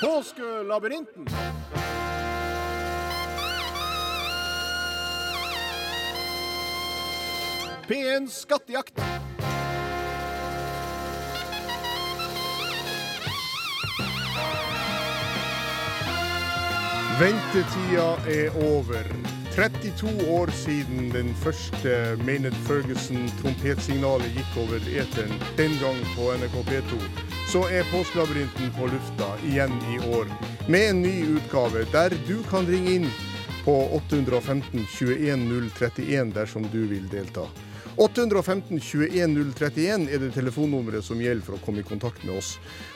Påskelabyrinten. P1 Skattejakt. Ventetida er over. 32 år siden den første Maynard Ferguson-trompetsignalet gikk over eteren, den gang på NRK P2, så er Påskelabyrinten på lufta igjen i år. Med en ny utgave der du kan ringe inn på 815 21 031 dersom du vil delta. 815 21 031 er det telefonnummeret som gjelder for å komme i kontakt med oss.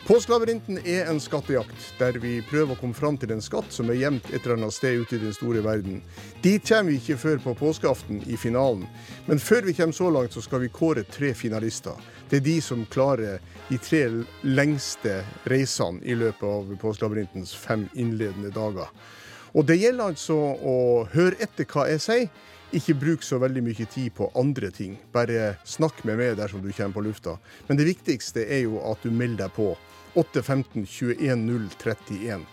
Påskelabyrinten er en skattejakt, der vi prøver å komme fram til en skatt som er gjemt et eller annet sted ute i den store verden. Dit kommer vi ikke før på påskeaften i finalen. Men før vi kommer så langt, så skal vi kåre tre finalister. Det er de som klarer de tre lengste reisene i løpet av Påskelabyrintens fem innledende dager. Og det gjelder altså å høre etter hva jeg sier. Ikke bruk så veldig mye tid på andre ting. Bare snakk med meg dersom du kommer på lufta. Men det viktigste er jo at du melder deg på. 815 21 031.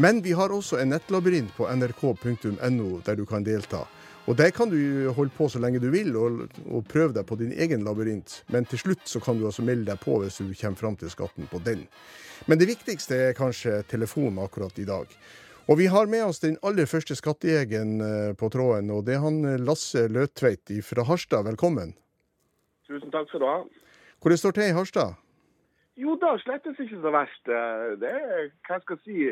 Men vi har også en nettlabyrint på nrk.no der du kan delta. Og Der kan du holde på så lenge du vil og, og prøve deg på din egen labyrint. Men til slutt så kan du altså melde deg på hvis du kommer fram til skatten på den. Men det viktigste er kanskje telefonen akkurat i dag. Og vi har med oss den aller første skattejegeren eh, på tråden, og det er han eh, Lasse Løtveit fra Harstad. Velkommen. Tusen takk skal du ha. Hvor det står til i Harstad? Jo da, slettes ikke så verst. Eh, det er, hva skal jeg si,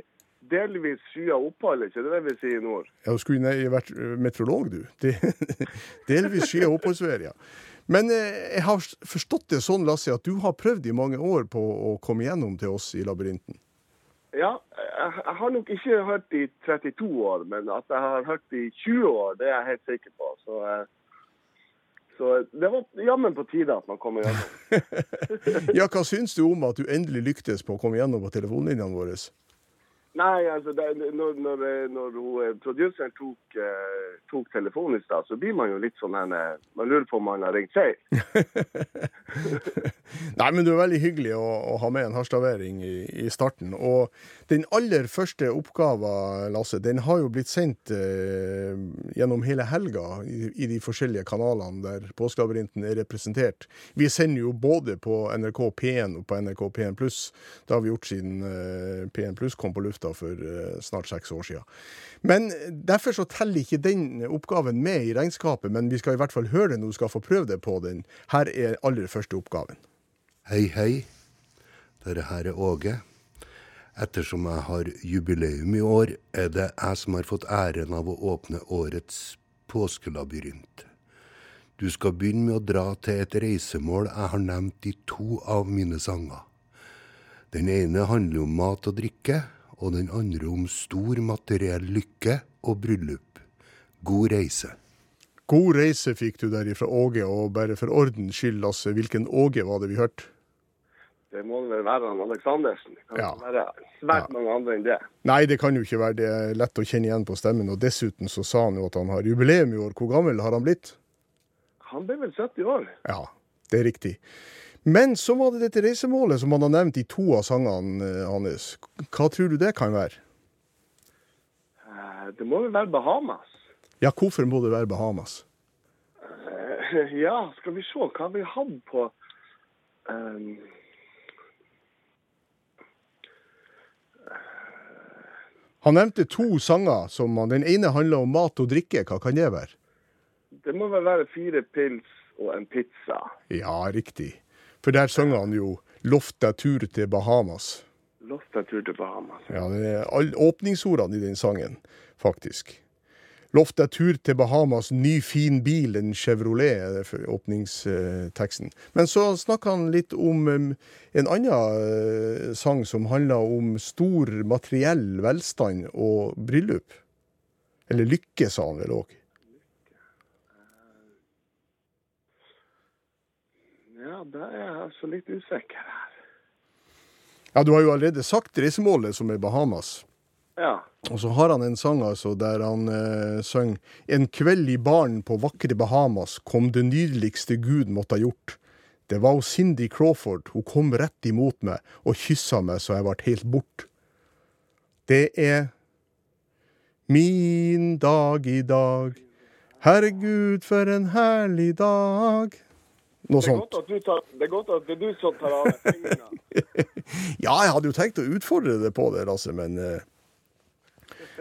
delvis skya opphold, ikke det det vi sier i nord? Ja, du skulle vært meteorolog, du. delvis skya oppholdsvær, ja. Men jeg har forstått det sånn, Lasse, at du har prøvd i mange år på å komme gjennom til oss i labyrinten? Ja, jeg, har nok ikke hørt i 32 år, men at jeg har hørt i 20 år, det er jeg helt sikker på. Så, eh, så det var jammen på tide at man kom igjennom. ja, hva syns du om at du endelig lyktes på å komme gjennom på telefonlinjene våre? Nei, altså det, når, når, når hun, produseren tok, uh, tok telefonen i stad, så blir man jo litt sånn her Man lurer på om man har ringt feil. Nei, men du er veldig hyggelig å, å ha med en harstavering i, i, starten. Og den aller første oppgaven, Lasse, den har jo blitt sendt uh, gjennom hele helga i, i, de forskjellige kanalene der Påskelabyrinten er representert. Vi sender jo både på NRK P1 og på NRK P1 Pluss. Det har vi gjort siden uh, P1 Pluss kom på lufta lufta for uh, snart seks år siden. Men derfor så teller ikke den oppgaven med i regnskapet, men vi skal i hvert fall høre det når du skal få prøve det på den. Her er aller første oppgaven. Hei, hei. Dette her er Åge. Ettersom jeg har jubileum i år, er det jeg som har fått æren av å åpne årets påskelabyrint. Du skal begynne med å dra til et reisemål jeg har nevnt i to av mine sanger. Den ene handler om mat og drikke, og den andre om stor materiell lykke og bryllup. God reise. God reise fikk du der ifra Åge, og bare for ordens skyld, Lasse, hvilken Åge var det vi hørte? Det må vel være han Aleksandersen. Det kan ja. ikke være svært ja. mange andre enn det. Nei, det kan jo ikke være det. er Lett å kjenne igjen på stemmen. Og dessuten så sa han jo at han har jubileum i år. Hvor gammel har han blitt? Han ble vel 70 år. Ja, det er riktig. Men så var det dette reisemålet som han har nevnt i to av sangene eh, hans. Hva tror du det kan være? Eh, det må vel være Bahamas. Ja, hvorfor må det være Bahamas? Uh, ja, skal vi se hva vi hadde på um, Han nevnte to sanger. som Den ene handler om mat og drikke. Hva kan det være? Det må vel være fire pils og en pizza. Ja, riktig. For der synger han jo 'Loft deg tur til Bahamas'. Loft deg tur til Bahamas. Ja, det er all åpningsordene i den sangen, faktisk. Loft deg tur til Bahamas, ny fin bil, en Chevrolet, er det for åpningsteksten. Men så snakker han litt om um, en annen uh, sang som handler om stor materiell velstand og bryllup. Eller lykke, sa han vel òg. Ja, da er jeg altså litt usikker her. Ja, du har jo allerede sagt reisemålet, som er Bahamas. Ja. Og så har han en sang altså, der han eh, synger En kveld i baren på vakre Bahamas kom det nydeligste Gud måtte ha gjort. Det var Cindy Crawford. Hun kom rett imot meg og kyssa meg så jeg ble helt bort. Det er min dag i dag. Herregud, for en herlig dag. Noe Det er, sånt. godt at du tar, det er godt at det er du som tar av deg fingrene. Ja, jeg hadde jo tenkt å utfordre deg på det, Lasse, men eh,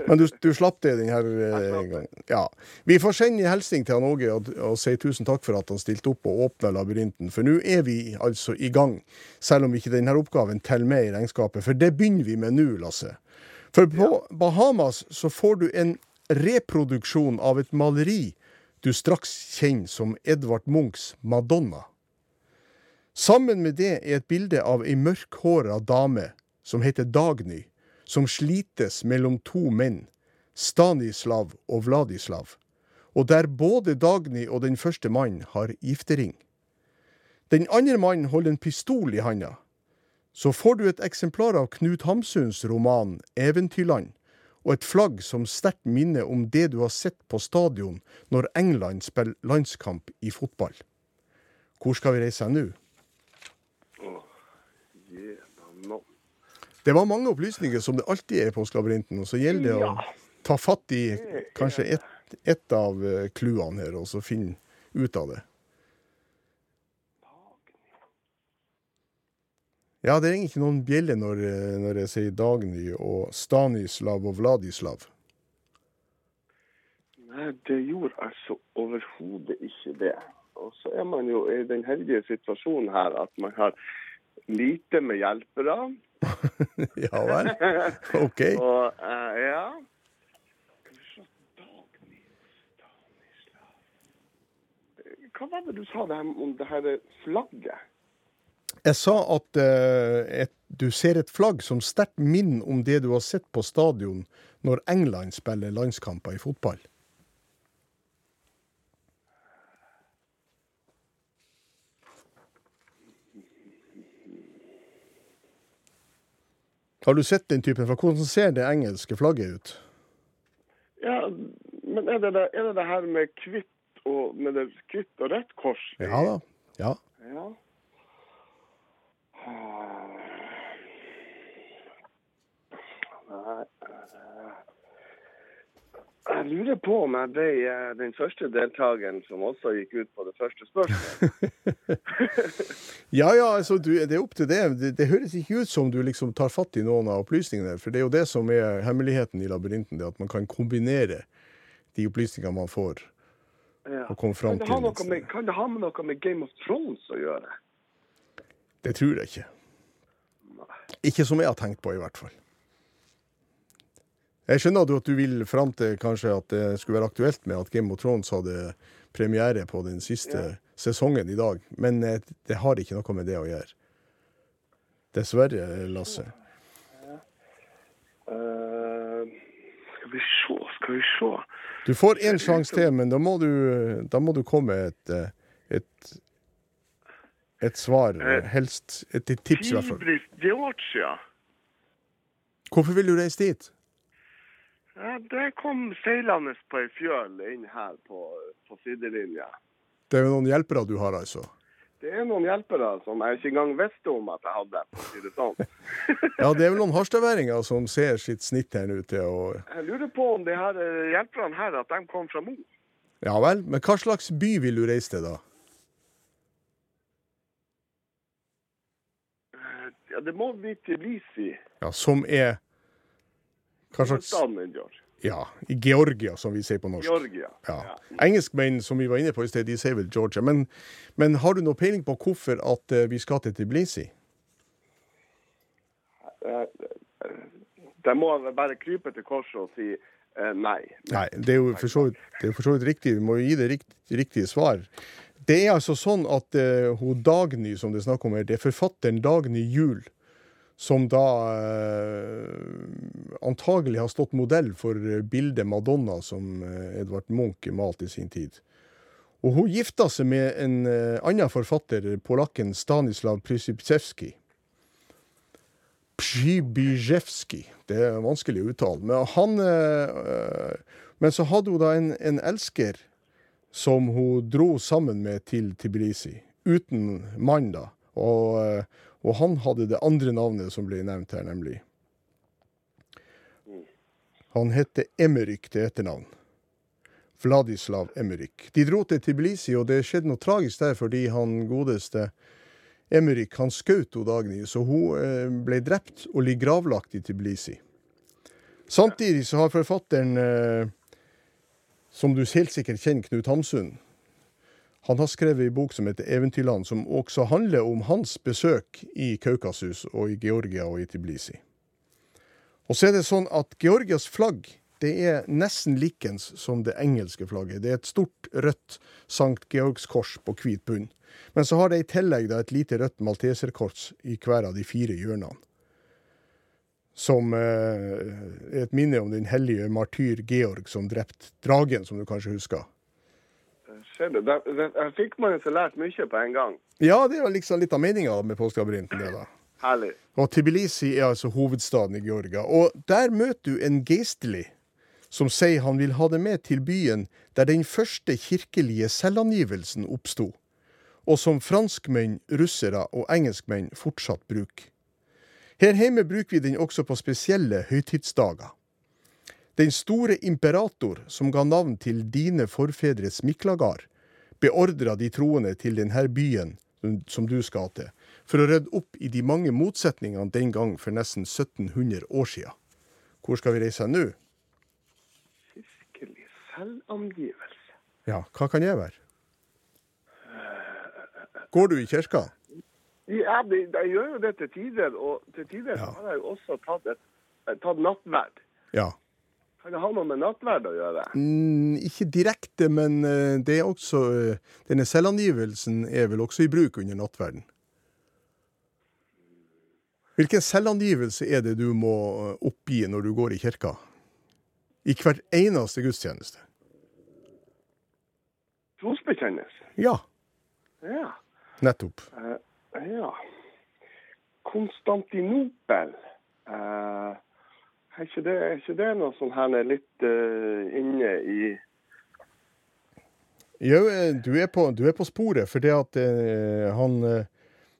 Men du, du slapp det denne uh, gangen. Ja. Vi får sende en hilsen til han Åge og, og si tusen takk for at han stilte opp og åpna labyrinten. For nå er vi altså i gang, selv om ikke denne oppgaven teller med i regnskapet. For det begynner vi med nå, Lasse. For på Bahamas så får du en reproduksjon av et maleri du straks kjenner som Edvard Munchs Madonna. Sammen med det er et bilde av ei mørkhåra dame som heter Dagny, som slites mellom to menn, Stanislav og Vladislav, og der både Dagny og den første mannen har giftering. Den andre mannen holder en pistol i handa. Så får du et eksemplar av Knut Hamsuns roman Eventyrland, og et flagg som sterkt minner om det du har sett på stadion når England spiller landskamp i fotball. Hvor skal vi reise nå? Det var mange opplysninger, som det alltid er i Skabrinten, Og så gjelder det å ta fatt i kanskje ett et av eh, clouene her, og så finne ut av det. Ja, det ringer ikke noen bjelle når, eh, når jeg sier Dagny og Stanislav og Vladislav. Nei, det gjorde altså overhodet ikke det. Og så er man jo i den heldige situasjonen her at man har lite med hjelpere. ja vel? OK. Og uh, ja Hva var det du sa om det her flagget? Jeg sa at uh, et, du ser et flagg som sterkt minner om det du har sett på stadion når England spiller landskamper i fotball. Har du sett den typen? For hvordan ser det engelske flagget ut? Ja, men er det det, er det, det her med hvitt og, med det og rødt kors? Ja da. Ja. Ja. Eh, Jeg lurer på om jeg ble eh, den første deltakeren som også gikk ut på det første spørsmålet. Ja, ja, altså, du, det er opp til det. det. Det høres ikke ut som du liksom tar fatt i noen av opplysningene, for det er jo det som er hemmeligheten i labyrinten, det at man kan kombinere de opplysningene man får, Ja. og komme fram Kan det, til med, kan det ha med noe med Game of Thrones å gjøre? Det tror jeg ikke. Ikke som jeg har tenkt på, i hvert fall. Jeg skjønner at du vil fram til kanskje at det skulle være aktuelt med at Game of Thrones hadde premiere på den siste Ja. sesongen i dag, men eh, det har ikke noe med det å gjøre. Dessverre, Lasse. Eh, skal vi se, skal vi se. Du får én sjanse til, men da må du, da må du komme med et, eh, et et svar, Eh, helst et, tips i hvert fall. Tibris, Georgia. Hvorfor vil du reise dit? Ja, det kom seilende på ei fjøl inn her på, på sidelinja. Det er jo noen hjelpere du har, altså. Det er noen hjelpere som jeg ikke engang visste om at jeg hadde, si det sånn. Ja, det er vel noen harstadværinger som ser sitt snitt her nå til å Jeg lurer på om de her eh, hjelperne her, at de kom fra Mo. Ja vel, men hva slags by vil du reise til, da? Eh, Ja, det må bli Tbilisi. Ja, Som er Hva slags. Ja, i Georgia, som vi sier på norsk. Georgia. Ja. Engelskmenn, som vi var inne på i sted, de sier vel Georgia. Men, men har du noe peiling på hvorfor at eh, vi skal til Tbilisi? De må bare krype til korset og si eh, nei. Nei, det er jo for så vidt, riktig. Vi må jo gi det rikt, riktige svar. Det er altså sånn at uh, hun Dagny, som det er snakk om her, det er forfatteren Dagny Juel som da eh, antagelig har stått modell for eh, bildet Madonna som eh, Edvard Munch malte i sin tid. Og hun gifta seg med en eh, annen forfatter, polakken Stanislav Przybysewski. Przybysewski. Det er vanskelig å uttale. Men, han, eh, men så hadde hun da en, en elsker som hun dro sammen med til Tbilisi. Uten mann, da. Og, eh, og han hadde det andre navnet som ble nevnt her, nemlig Han heter Emerick til etternavn. Vladislav Emerick. De dro til Tbilisi, og det skjedde noe tragisk der fordi han godeste Emerick han skjøt Dagny, så hun eh, ble drept og ligger gravlagt i Tbilisi. Samtidig så har forfatteren, eh, som du helt sikkert kjenner, Knut Hamsun, han har skrevet en bok som heter 'Eventyrland', som også handler om hans besøk i Kaukasus og i Georgia og i Tbilisi. Og så er det sånn at Georgias flagg det er nesten likens som det engelske flagget. Det er et stort, rødt Sankt Georgskors på hvit bunn. Men så har det i tillegg et lite rødt malteserkors i hver av de fire hjørnene. Som eh, er et minne om den hellige martyr Georg som drepte dragen, som du kanskje husker. Ser du, der, fikk man jo så lært mye på en gang. Ja, det er liksom litt av meninga med påskelabyrinten. Herlig. Og Tbilisi er altså hovedstaden i Georgia. Og der møter du en geistlig som sier han vil ha det med til byen der den første kirkelige selvangivelsen oppsto, og som franskmenn, russere og engelskmenn fortsatt bruker. Her hjemme bruker vi den også på spesielle høytidsdager. Den store imperator som ga navn til dine forfedres Miklagard, beordra de troende til denne byen som du skal til, for å rydde opp i de mange motsetningene den gang for nesten 1700 år siden. Hvor skal vi reise nå? Fiskelig selvangivelse. Ja, hva kan jeg være? Går du i kirka? Ja, det- jeg gjør jo det til tider, og til tider Ja. har jeg jo også tatt, et, tatt nattverd. Ja. Kan det ha noe med nattverd å gjøre? Mm, ikke direkte, men eh, det er også eh, Denne selvangivelsen er vel også i bruk under nattverden. Hvilken selvangivelse er det du må eh, oppgi når du går i kirka? I hvert eneste gudstjeneste? Trosbekjennelse. Ja, Ja. nettopp. Eh, ja. Konstantinopel. Eh, er, ikke det, er ikke det noe sånn her litt uh, inne i Jo, eh, du er på, du er på sporet, for det at eh, han, eh,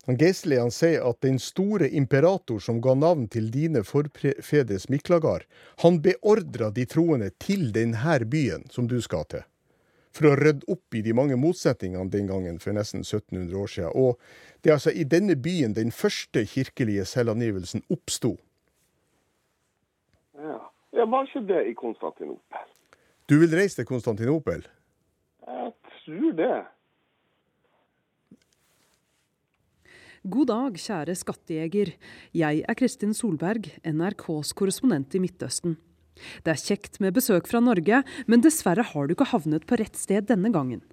han Geisli han sier at den store imperator som ga navn til dine forfedres Miklagard, han beordra de troende til denne byen som du skal til, for å rydde opp i de mange motsetningene den gangen for nesten 1700 år siden. Og det er altså i denne byen den første kirkelige selvangivelsen oppsto. Ja. ja, var ikke det i Konstantinopel? Du vil reise til Konstantinopel? Jeg tror det. God dag, kjære skattejeger. Jeg er Kristin Solberg, NRKs korrespondent i Midtøsten. Det er kjekt med besøk fra Norge, men dessverre har du ikke havnet på rett sted denne gangen.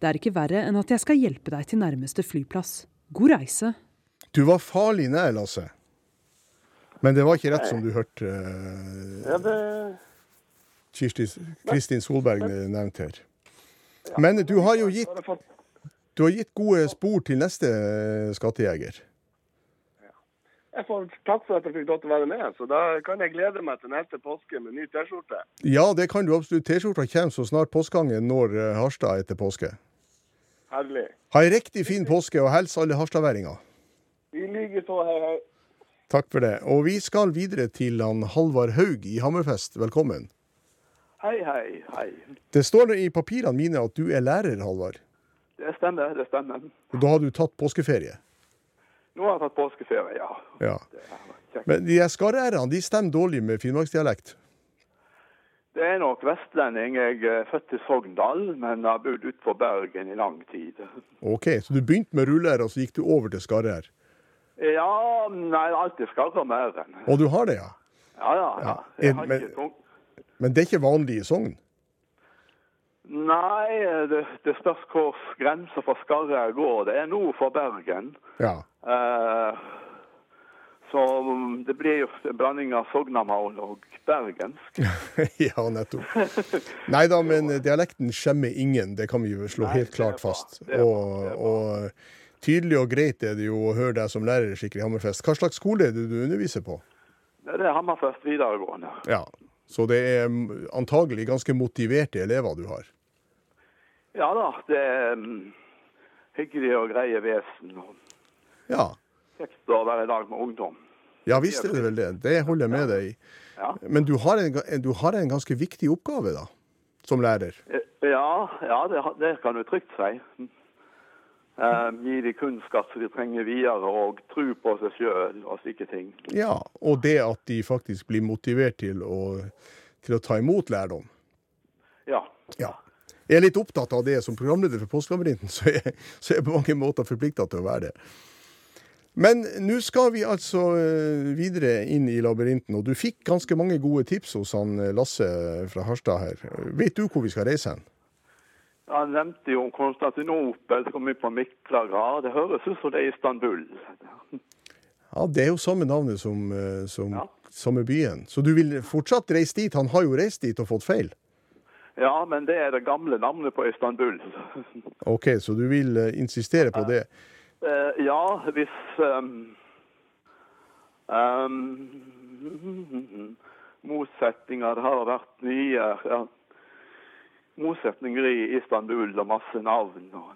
Det er ikke verre enn at jeg skal hjelpe deg til nærmeste flyplass. God reise. Du var farlig nær, Lasse. Men det var ikke rett som du hørte uh, Ja, det Kirsti, Kristin Solberg nevnte her. Men du har jo gitt, du har gitt gode spor til neste skattejeger. Jeg får takk for at jeg fikk lov til å være med. Så da kan jeg glede meg til neste påske med ny T-skjorte. Ja, det kan du absolutt. T-skjorta kommer så snart påskegangen når eh, Harstad etter påske. Herlig. Ha ei riktig fin påske, og hils alle harstadværinger. I likeså, hei, hei. Takk for det. Og vi skal videre til han Halvard Haug i Hammerfest. Velkommen. Hei, hei, hei. Det står i papirene mine at du er lærer, Halvard. Det stemmer, det stemmer. Og da har du tatt påskeferie. Nå har jeg tatt påskeferie, ja. Ja. Men de skarrærene de stemmer dårlig med finnmarksdialekt. Det er nok vestlending. Jeg er født i Sogndal, men har bodd utenfor Bergen i lang tid. OK, så du begynte med ruller, og så gikk du over til skarrær. Ja, nei, alltid skarrer med æren. Og du har det, ja? Ja, ja. ja. Har men-. Men det er ikke vanlig i Sogn? Nei, det, det spørs hvor grensa for Skarret går. Det er nord for Bergen. Ja. Eh, så det blir jo en blanding av sognamål og bergensk. ja, nettopp. Nei da, men dialekten skjemmer ingen, det kan vi jo slå Nei, helt klart fast. Bra, Og, og tydelig og greit er det jo å høre deg som lærer skikkelig i Hammerfest. Hva slags skole er det du underviser på? Det er Hammerfest videregående. Ja, Så det er antagelig ganske motiverte elever du har? Ja da, det er um, hyggelig og greie vesen. Ja. Kjekt å være i lag med ungdom. Ja visst er det vel det. Det holder jeg med deg i. Ja. Men du har, en, du har en ganske viktig oppgave, da, som lærer. Eh, Ja, ja det, det kan du trygt si. Um, gi de kunnskap som de trenger videre, og tro på seg sjøl og slike ting. Ja, og det at de faktisk blir motivert til å, til å ta imot lærdom. Ja. Ja. Jeg er litt opptatt av det som programleder for Postlabyrinten, så jeg, så jeg er på mange måter forplikta til å være det. Men nå skal vi altså eh, videre inn i labyrinten, og du fikk ganske mange gode tips hos han eh, Lasse fra Harstad her. Vet du hvor vi skal reise hen? Han nevnte jo Konstantinopel, så kom vi på Miklagard. Det høres ut som det er Istanbul. Ja, Det er jo samme navnet som, eh, som Ja. samme byen. Så du vil fortsatt reise dit? Han har jo reist dit og fått feil. Ja, men det er det gamle navnet på Istanbul. OK, så du vil eh, insistere på det? Eh, ja, hvis um, um, Motsetninger det har vært nye. ja, Motsetninger i Istanbul og masse navn. Og,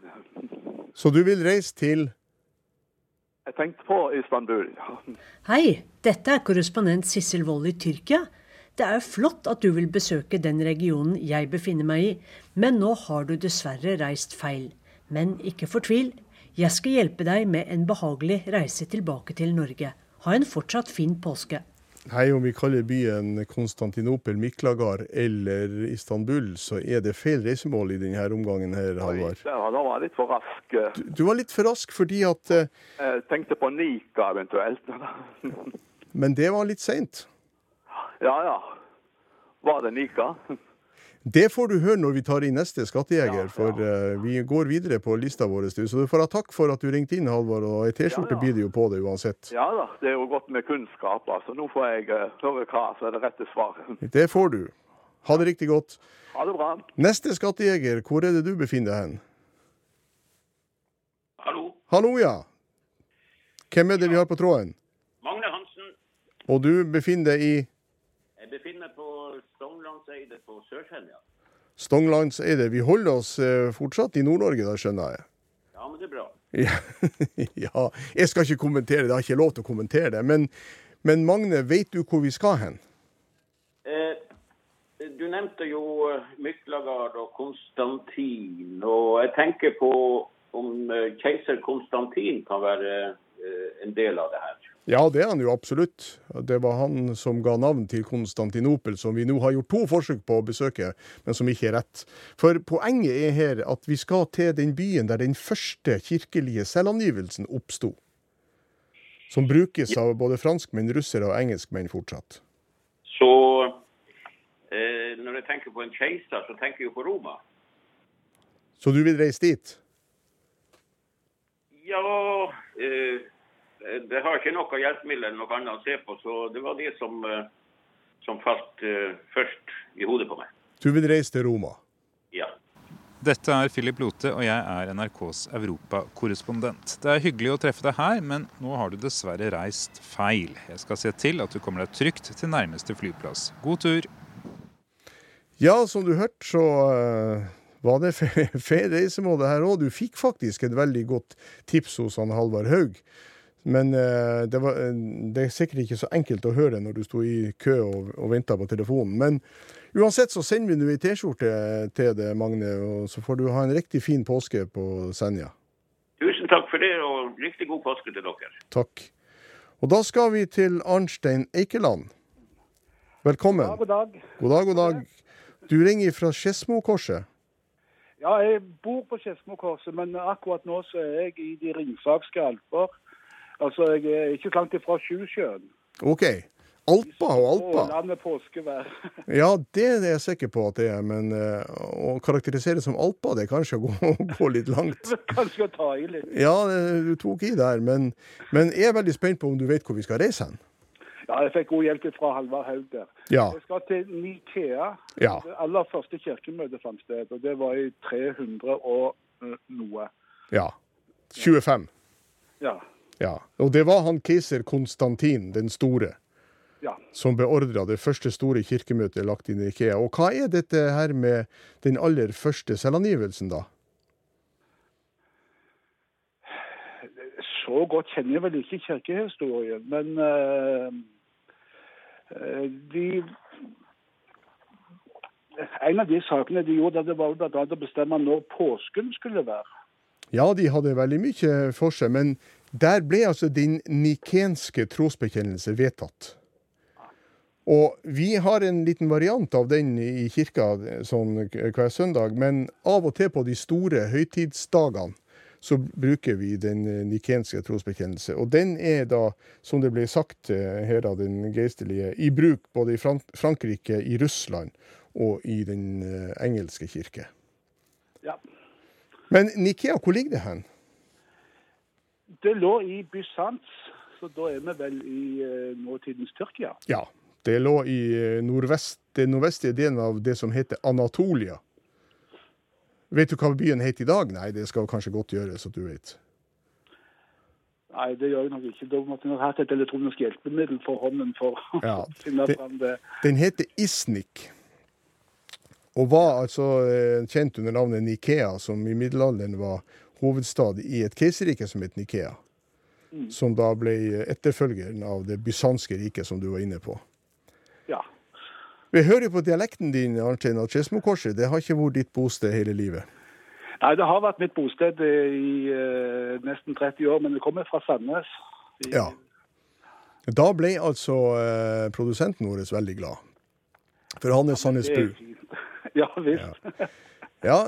Så du vil reise til jeg tenkte på Istanbul. ja. Hei, dette er korrespondent Sissel Wold i Tyrkia. Det er flott at du vil besøke den regionen jeg befinner meg i, men nå har du dessverre reist feil. Men ikke fortvil. Jeg skal hjelpe deg med en behagelig reise tilbake til Norge. Ha en fortsatt fin påske. Hei, om vi kaller byen Konstantinopel, Miklagard eller Istanbul, så er det feil reisemål i denne omgangen her, Halvard. Det var, da var jeg litt for rask. Du var litt for rask fordi at eh, Jeg tenkte på Nika eventuelt. Men det var litt seint. Ja, ja. Var det Nika? Det får du høre når vi tar inn neste skattejeger, Ja, for uh, vi går videre på lista vår. Så du får ha takk for at du ringte inn, Halvor, og ei T-skjorte Ja, ja. blir det jo på det uansett. Ja da, det er jo godt med kunnskap. altså. Nå får jeg eh, høre hva som er det rette svaret. Det får du. Ha det riktig godt. Ha det bra. Neste skattejeger, hvor er det du befinner deg hen? Hallo, Hallo, ja. Hvem er det vi har på tråden? Magne Hansen. Og du befinner deg i Stonglandseidet på Sør-Senja. Stonglandseide. Vi holder oss eh, fortsatt i Nord-Norge, da skjønner jeg. Ja, men det er bra. Ja, jeg skal ikke kommentere det, jeg har ikke lov til å kommentere det. Men, men Magne, vet du hvor vi skal hen? Eh, du nevnte jo eh, Myklagard og Konstantin, og jeg tenker på om eh, keiser Konstantin kan være en del av det her. Ja, det er han jo absolutt. Det var han som ga navn til Konstantinopel, som vi nå har gjort to forsøk på å besøke, men som ikke er rett. For poenget er her at vi skal til den byen der den første kirkelige selvangivelsen oppsto. Som brukes av både franskmenn, russere og engelskmenn fortsatt. Så eh, når jeg tenker på en keiser, så tenker jeg på Roma. Så du vil reise dit? Ja, eh, det har ikke noe hjelpemiddel eller noe annet å se på, så det var det som, eh, som falt eh, først i hodet på meg. Du vil reise til Roma? Ja. Dette er Philip Lote, og jeg er NRKs europakorrespondent. Det er hyggelig å treffe deg her, men nå har du dessverre reist feil. Jeg skal se til at du kommer deg trygt til nærmeste flyplass. God tur! Ja, som du hørte, så eh, var det fe- feil reisemåte her òg. Du fikk faktisk et veldig godt tips hos han Halvard Haug. Men eh, det, var, eh, det er sikkert ikke så enkelt å høre når du sto i kø og, og venta på telefonen. Men uansett så sender vi nå ei T-skjorte til deg, Magne, og så får du ha en riktig fin påske på Senja. Tusen takk for det, og riktig god påske til dere. Takk. Og da skal vi til Arnstein Eikeland. Velkommen. Ja, god dag. God dag, god dag. Du ringer fra Skedsmokorset. Ja, jeg bor på Skedsmokorset, men akkurat nå så er jeg i de ringsaksiske alper. Altså, jeg er ikke langt ifra Sjusjøen. OK. Alpa og Alpa. Strålende påskevær. Ja, det er jeg sikker på at det er, men eh, å karakterisere det som Alpa, det er kanskje å gå, gå litt langt. Kanskje å ta i litt. Ja, du tok i der, men, men jeg er veldig spent på om du vet hvor vi skal reise hen. Ja, jeg fikk god hjelp fra Halvard Haug der. Ja. Jeg skal til Nikea. Ja. Det aller første kirkemøtet fant sted, og det var i 300 og eh, noe. Ja. 25. Ja. Ja. Og det var han keiser Konstantin den store Ja. som beordra det første store kirkemøtet lagt inn i Ikea. Og hva er dette her med den aller første selvangivelsen, da? Så godt kjenner jeg vel ikke kirkehistorien, men uh, de En av de sakene de gjorde, det var bl.a. å bestemme når påsken skulle være. Ja, de hadde veldig mye for seg, men der ble altså din nikenske trosbekjennelse vedtatt. Og vi har en liten variant av den i kirka sånn hver søndag, men av og til på de store høytidsdagene så bruker vi den nikenske trosbekjennelse. Og den er da, som det ble sagt her av den geistlige, i bruk både i Frankrike, i Russland og i den engelske kirke. Ja. Men Nikea, hvor ligger det hen? Det lå i Bysants, så da er vi vel i uh, nåtidens Tyrkia. Ja, det lå i nordvest, den nordvestlige delen av det som heter Anatolia. Vet du hva byen heter i dag? Nei, det skal kanskje godt gjøres at du vet. Nei, det gjør jeg nok ikke. Da måtte jeg hatt et elektronisk hjelpemiddel for hånden for ja, å finne fram det. Den heter Isnik og var altså kjent under navnet Nikea, som i middelalderen var hovedstad i et keiserrike som het Nikea. Mm. Som da ble etterfølgeren av det bysanske riket, som du var inne på. Ja. Vi hører jo på dialekten din, Arnstein, at Skedsmokorset det har ikke vært ditt bosted hele livet? Nei, det har vært mitt bosted i uh, nesten 30 år, men det kommer fra Sandnes. I... Ja. Da ble altså uh, produsenten vår veldig glad. For han er Sandnesbu. Ja visst. Ja. ja.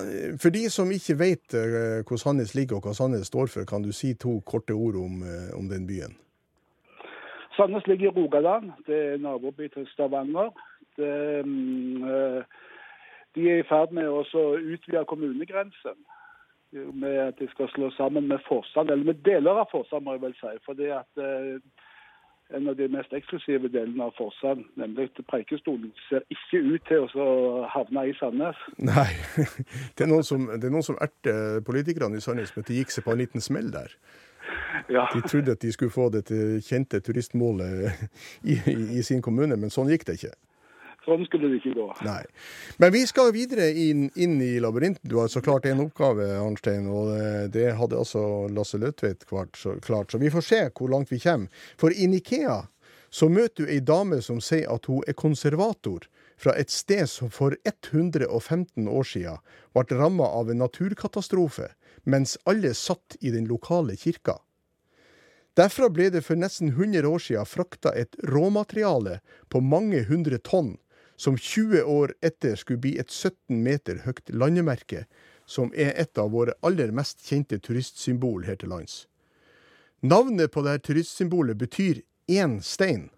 For de som ikke vet uh, hvor Sandnes ligger og hva Sandnes står for, kan du si to korte ord om, uh, om den byen? Sandnes ligger i Rogaland. Det er naboby til Stavanger. Det, um, de er i ferd med å utvide kommunegrensen. Med at de skal slå sammen med Forsand, eller med deler av Forsand, må jeg vel si. Fordi at en av de mest eksklusive delene av Forsand, nemlig Preikestolen, ser ikke ut til å havne i Sandnes. Nei, det er noen som, det er noen som erter politikerne i Sandnes med at de gikk seg på en liten smell der. Ja. De trodde at de skulle få dette kjente turistmålet i, i, i sin kommune, men sånn gikk det ikke. Sånn skulle det ikke gå. Nei. Men vi skal videre inn, inn i labyrinten. Du har så klart en oppgave, Arnstein, og det hadde altså Lasse Løtvedt klart så, vi får se hvor langt vi kommer. For i Nikea så møter du ei dame som sier at hun er konservator fra et sted som for 115 år siden ble ramma av en naturkatastrofe, mens alle satt i den lokale kirka. Derfra ble det for nesten 100 år siden frakta et råmateriale på mange hundre tonn som 20 år etter skulle bli et 17 meter høyt landemerke, som er et av våre aller mest kjente turistsymbol her til lands. Navnet på dette turistsymbolet betyr én stein,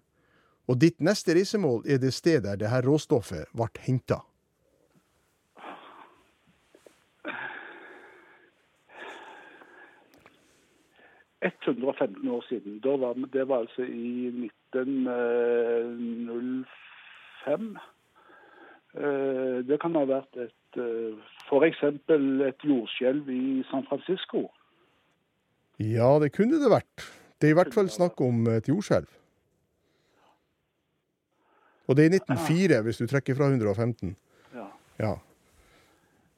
og ditt neste reisemål er det stedet der dette råstoffet ble henta. år siden. Var, det var altså i 1905. Eh, det kan ha vært et eh, f.eks. et jordskjelv i San Francisco. Ja, det kunne det vært. Det er i hvert fall snakk om et jordskjelv. Og det er i 1904, hvis du trekker fra 115. Ja. ja.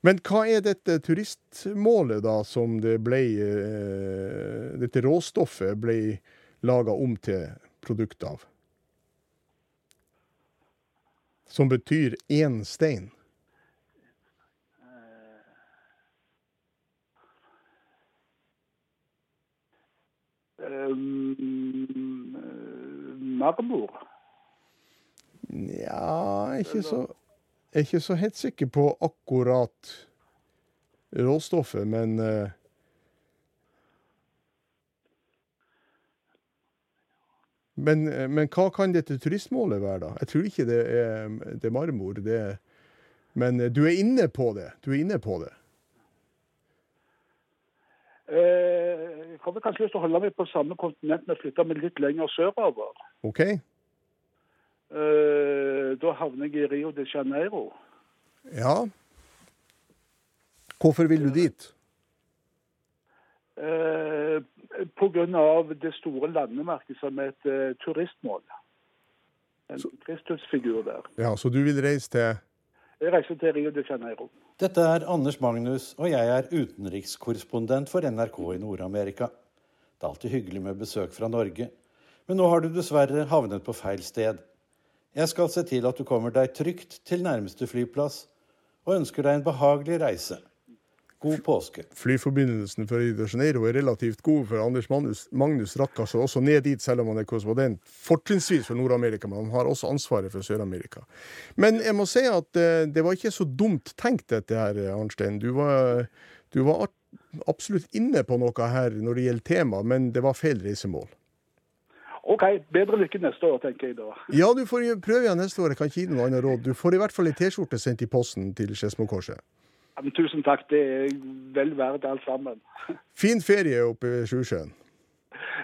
Men hva er dette turistmålet, da, som det ble eh, Dette råstoffet ble laga om til produkt av? Som betyr én stein. Marmor? Nja, ikke så Jeg er ikke så helt sikker på akkurat råstoffet, men Men, men, hva kan dette turistmålet være, da? Jeg tror ikke det er, det er marmor. Det er, men du er inne på det. Du er inne på det. Eh, jeg kommer kanskje lyst til å holde meg på samme kontinent, men flytte meg litt lenger sørover. Ok. Eh, da havner jeg i Rio de Janeiro. Ja. Hvorfor vil du dit? Pga. det store landemerket som et uh, turistmål. En så, Kristusfigur der. Ja, Så du vil reise til Jeg reiser til Rio de Janeiro. Dette er Anders Magnus, og jeg er utenrikskorrespondent for NRK i Nord-Amerika. Det er alltid hyggelig med besøk fra Norge, men nå har du dessverre havnet på feil sted. Jeg skal se til at du kommer deg trygt til nærmeste flyplass, og ønsker deg en behagelig reise. God påske. Flyforbindelsen for Rio de Janeiro er relativt god, for Anders Magnus, Magnus rakk altså også ned dit, selv om han er korrespondent. Fortrinnsvis for Nord-Amerika, men han har også ansvaret for Sør-Amerika. Men jeg må si at eh, det var ikke så dumt tenkt, dette her, Arnstein. Du var, du var absolutt inne på noe her når det gjelder tema, men det var feil reisemål. OK, bedre lykke neste år, tenker jeg da. Ja, du får prøve igjen neste år. Jeg kan ikke gi noe annet råd. Du får i hvert fall ei T-skjorte sendt i posten til Skedsmokorset. Ja, men tusen takk, det er vel verdt alt sammen. Fin ferie oppe ved Sjusjøen.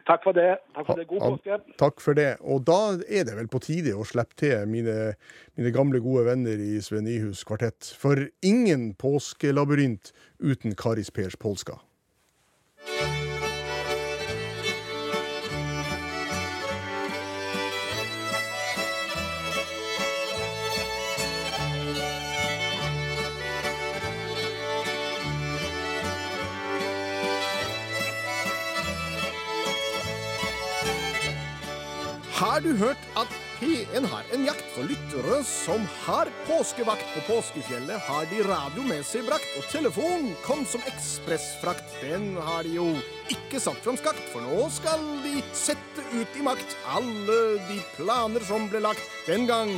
Takk for det. Takk for det. God påske. Takk for det. Og da er det vel på tide å slippe til mine, mine gamle, gode venner i Sven Nyhus kvartett. For ingen påskelabyrint uten Karis Pers Polska. Har du hørt at P1 har en jakt for lyttere som har påskevakt på påskefjellet? Har de radio med seg brakt, og telefon kom som ekspressfrakt. Den har de jo ikke satt fram skakt, for nå skal de sette ut i makt alle de planer som ble lagt den gang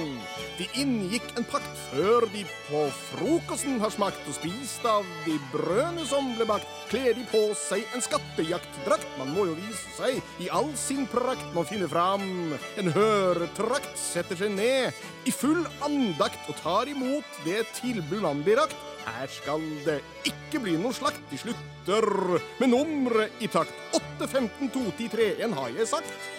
de inngikk en pakt før de på frokosten har smakt og spist av de brødene som ble bakt. Kler de på seg en skattejaktdrakt, man må jo vise seg i all sin prakt. Man finner fram en høretrakt, setter seg ned i full andakt og tar imot det tilbud man blir rakt. Her skal det ikke bli noe slakt. De slutter med nummeret i takt. 8, 15, 2, 10, 3, 1 har jeg sagt.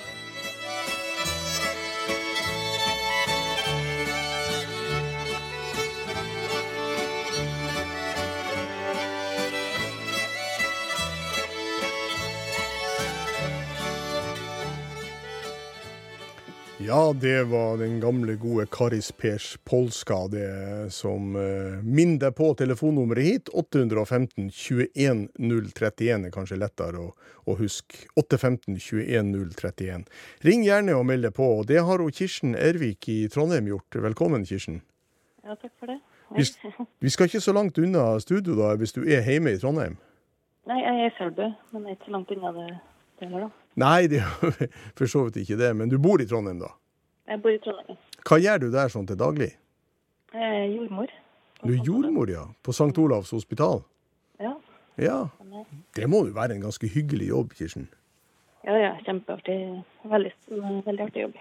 Ja, det var den gamle, gode Karis Pers Polska, det som eh, minner deg på telefonnummeret hit. 815 21 031 er kanskje lettere å, å huske. 815 21 031. Ring gjerne og meld deg på. og Det har hun Kirsten Ervik i Trondheim gjort. Velkommen, Kirsten. Ja, takk for det. Vi, vi skal ikke så langt unna studio da, hvis du er hjemme i Trondheim? Nei, jeg er i Selbu, men jeg er ikke så langt unna det heller, da. Nei, det er for så vidt ikke det. Men du bor i Trondheim, da? Jeg bor i Trondheim. Hva gjør du der sånn til daglig? Jeg er jordmor. Du er jordmor, ja. På St. Olavs hospital? Ja. Ja. Det må jo være en ganske hyggelig jobb, Kirsten? Ja, ja. Kjempeartig. Veldig, veldig artig jobb.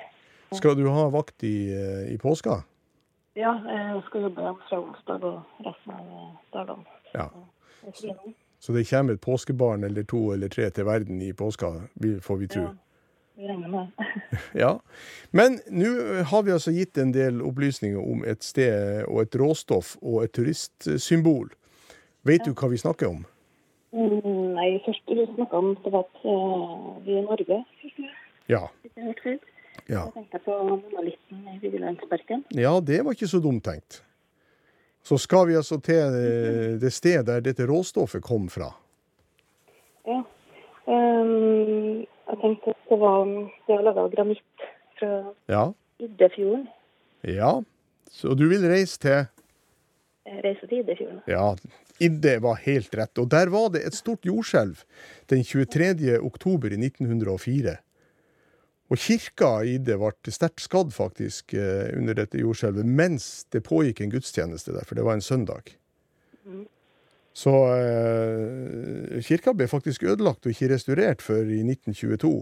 Skal du ha vakt i, eh, i påska? Ja, jeg skal jobbe fra onsdag og resten av dagene. Ja. Så det kommer et påskebarn eller to eller tre til verden i påska, får vi tro. Ja. Ja. Men nå har vi altså gitt en del opplysninger om et sted og et råstoff og et turistsymbol. Vet du hva vi snakker om? Mm, Nei, først vi snakka om det var at uh, vi er i Norge. Ja. Ja. Jeg tenkte på monolitten i Vigelandsparken. ja, det var ikke så dumt tenkt. Så skal vi altså til eh, det stedet der dette råstoffet kom fra. Ja. Um, jeg tenkte at det var det var laga av granitt fra Ja. Iddefjorden. Ja. Så du vil reise til Reise reiser til Iddefjorden. Ja, Idde var helt rett. Og der var det et stort jordskjelv den 23. oktober i 1904. Og kirka i det ble sterkt skadd faktisk eh, under dette jordskjelvet mens det pågikk en gudstjeneste der, for det var en søndag. Så eh, kirka ble faktisk ødelagt og ikke restaurert før i 1922.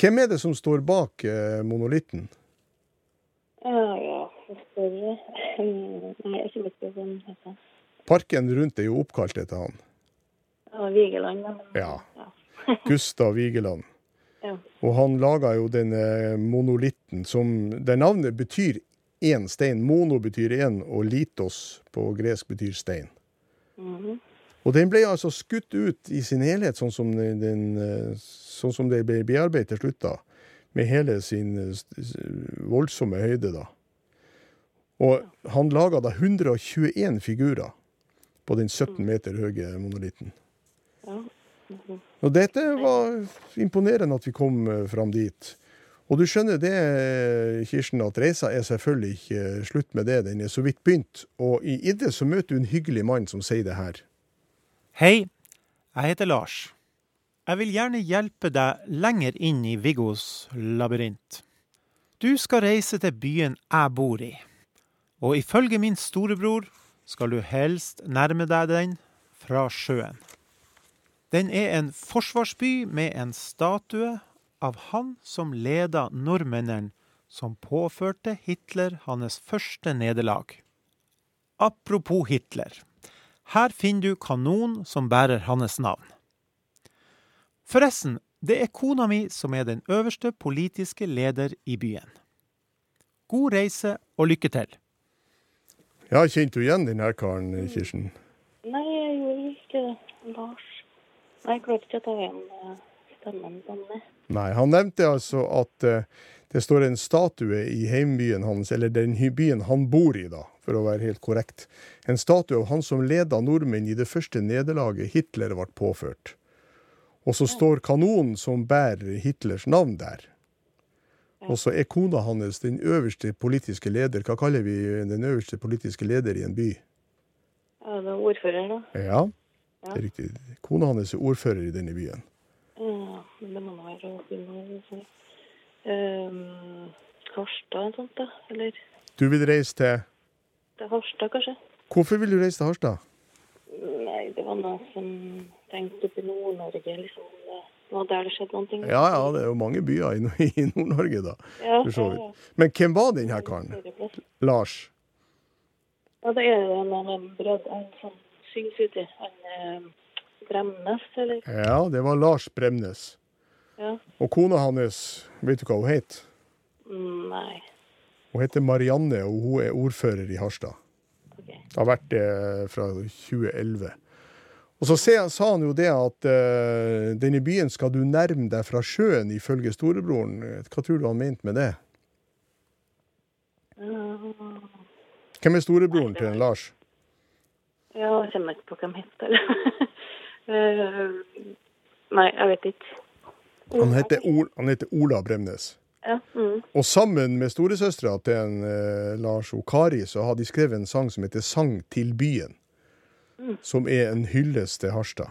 Hvem er det som står bak eh, monolitten? Ja, ja. jeg Nei, jeg ikke det heter. Parken rundt er jo oppkalt etter han. Ja, Vigeland, ja. Ja. Gustav Vigeland. Ja. Og han laga jo denne monolitten som Der navnet betyr én stein. Mono betyr én, og litos på gresk betyr stein. Mhm. Og den ble altså skutt ut i sin helhet, sånn som, den, sånn som det ble bearbeidet til slutt, da. Med hele sin eh, voldsomme høyde, da. Og han laga da 121 figurer på den 17 meter høye monolitten. Ja. Og dette var imponerende at vi kom eh, fram dit. Og du skjønner det, Kirsten, at reisa er selvfølgelig ikke slutt med det. Den er så vidt begynt. Og i Idde så møter du en hyggelig mann som sier det her. Hei, jeg heter Lars. Jeg vil gjerne hjelpe deg lenger inn i Viggos labyrint. Du skal reise til byen jeg bor i. Og ifølge min storebror skal du helst nærme deg den fra sjøen. Den er en forsvarsby med en statue av han som leda nordmennene som påførte Hitler hans første nederlag. Apropos Hitler. Her finner du kanonen som bærer hans navn. Forresten, det er kona mi som er den øverste politiske leder i byen. God reise og lykke til. Ja, Kjente du igjen denne karen, Kirsten? Nei, jeg gjorde ikke det. Lars. Nei, jeg klarte ikke å ta igjen eh, stemmen sånn. nei. Han nevnte altså at eh, det står en statue i heimbyen hans, eller den byen han bor i, da, for å være helt korrekt. En statue av han som leda nordmenn i det første nederlaget Hitler ble påført. Og så står kanonen som bærer Hitlers navn der. Og så er kona hans den øverste politiske leder. Hva kaller vi den øverste politiske leder i en by? Ja, det er ordfører, da. Ja, det er riktig. Kona hans er ordfører i denne byen. Ja, men det må nå være ordfører. Um, Harstad eller sånt, da? Eller Du vil reise til til Harstad, kanskje? Hvorfor vil du reise til Harstad? Nei, det var noe som tenkte opp i Nord-Norge, liksom. Det var der det skjedde noen ting. Ja, ja, det er jo mange byer i, Nord- i Nord-Norge, da. Ja, for så ja, vidt. Men hvem var den her karen? Lars? Ja, det er en av dem brød, en sånn syns uti. Han eh, Bremnes, eller? Ja, det var Lars Bremnes. Ja. Og kona hans, vet du hva hun het? Nei. Hun heter Marianne, og hun er ordfører i Harstad. Det har vært det fra 2011. Og så sa han jo det at uh, denne byen skal du nærme deg fra sjøen, ifølge storebroren. Hva tror du han mente med det? Hvem er storebroren til en Lars? Ja, jeg kjenner ikke på hvem heter. uh, nei, jeg vet ikke. Han heter, Ol han heter Ola Bremnes. Ja. Mm. Og sammen med storesøstera til en, eh, Lars og Kari, så har de skrevet en sang som heter 'Sang til byen'. Mm. Som er en hyllest til Harstad.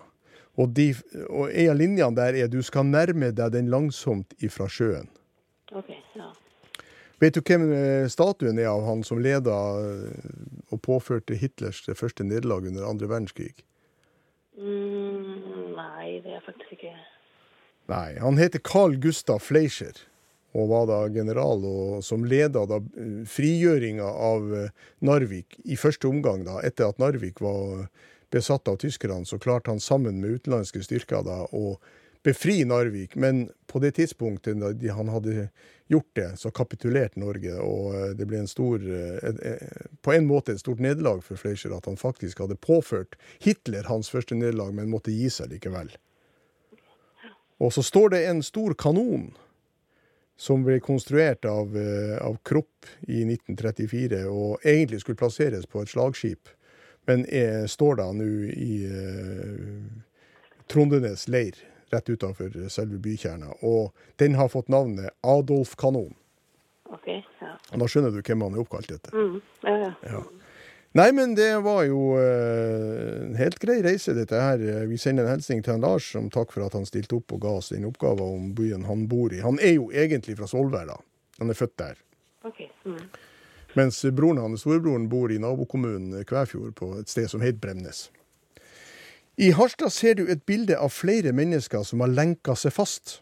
Og, de, og en av linjene der er 'Du skal nærme deg den langsomt ifra sjøen'. Vet du hvem eh, statuen er av han som leda eh, og påførte Hitlers det første nederlag under andre verdenskrig? Mm, nei, det er faktisk ikke. Nei, han heter Carl Gustav Fleischer, og var da general og som leda da eh, frigjøringa av Narvik i første omgang, da, etter at Narvik var besatt av tyskerne, så klarte han sammen med utenlandske styrker da å befri Narvik. Men på det tidspunktet da han hadde gjort det, så kapitulerte Norge, og eh, det ble en stor eh, eh, På en måte et stort nederlag for Fleischer at han faktisk hadde påført Hitler hans første nederlag, men måtte gi seg likevel. Og så står det en stor kanon som ble konstruert av, av Krupp i 1934, og egentlig skulle plasseres på et slagskip, men er, står da nå i eh, Trondenes leir, rett utenfor selve bykjerna. Og den har fått navnet Adolf Kanon. OK. Ja. Da skjønner du hvem han er oppkalt etter. Mm. Ja, ja. Ja. Nei, men det var jo eh, en helt grei reise, dette her. Vi sender en hilsen til han Lars, som takk for at han stilte opp og ga oss den oppgaven om byen han bor i. Han er jo egentlig fra Svolvær, da. Han er født der. OK. Mm. Mens broren hans, storebroren, bor i nabokommunen Kvæfjord, på et sted som heter Bremnes. I Harstad ser du et bilde av flere mennesker som har lenka seg fast.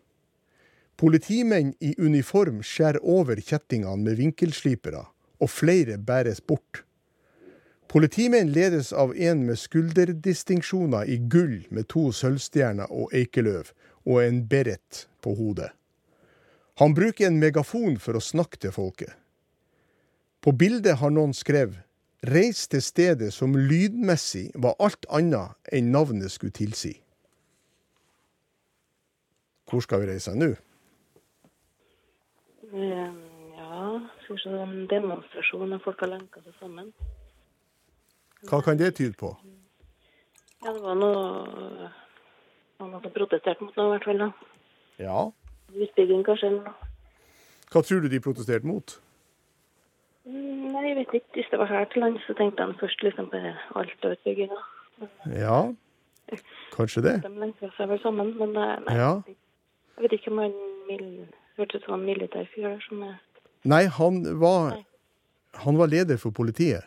Politimenn i uniform skjærer over kjettingene med vinkelslipere, og flere bæres bort. Politimenn ledes av en med skulderdistinksjoner i gull med to sølvstjerner og eikeløv, og en beret på hodet. Han bruker en megafon for å snakke til folket. På bildet har noen skrevet 'Reis til stedet som lydmessig var alt annet enn navnet skulle tilsi'. Hvor skal vi reise nå? Eh, ja, skal vi se demonstrasjon av folk har lenka seg sammen. Hva kan det tyde på? Ja, det var noe Han har protestert mot noe, i hvert fall. da. Ja. Utbygging, kanskje. Hva tror du de protesterte mot? Mm, Nei, jeg vet ikke. Hvis det var her til lands, så tenkte han først liksom på Alta-utbygginga. Ja, kanskje det. De lenka seg vel sammen, men eh, nei, Ja. jeg vet ikke om han hørte hørtes ut som en militær fyr som er Nei, han var, han var leder for politiet.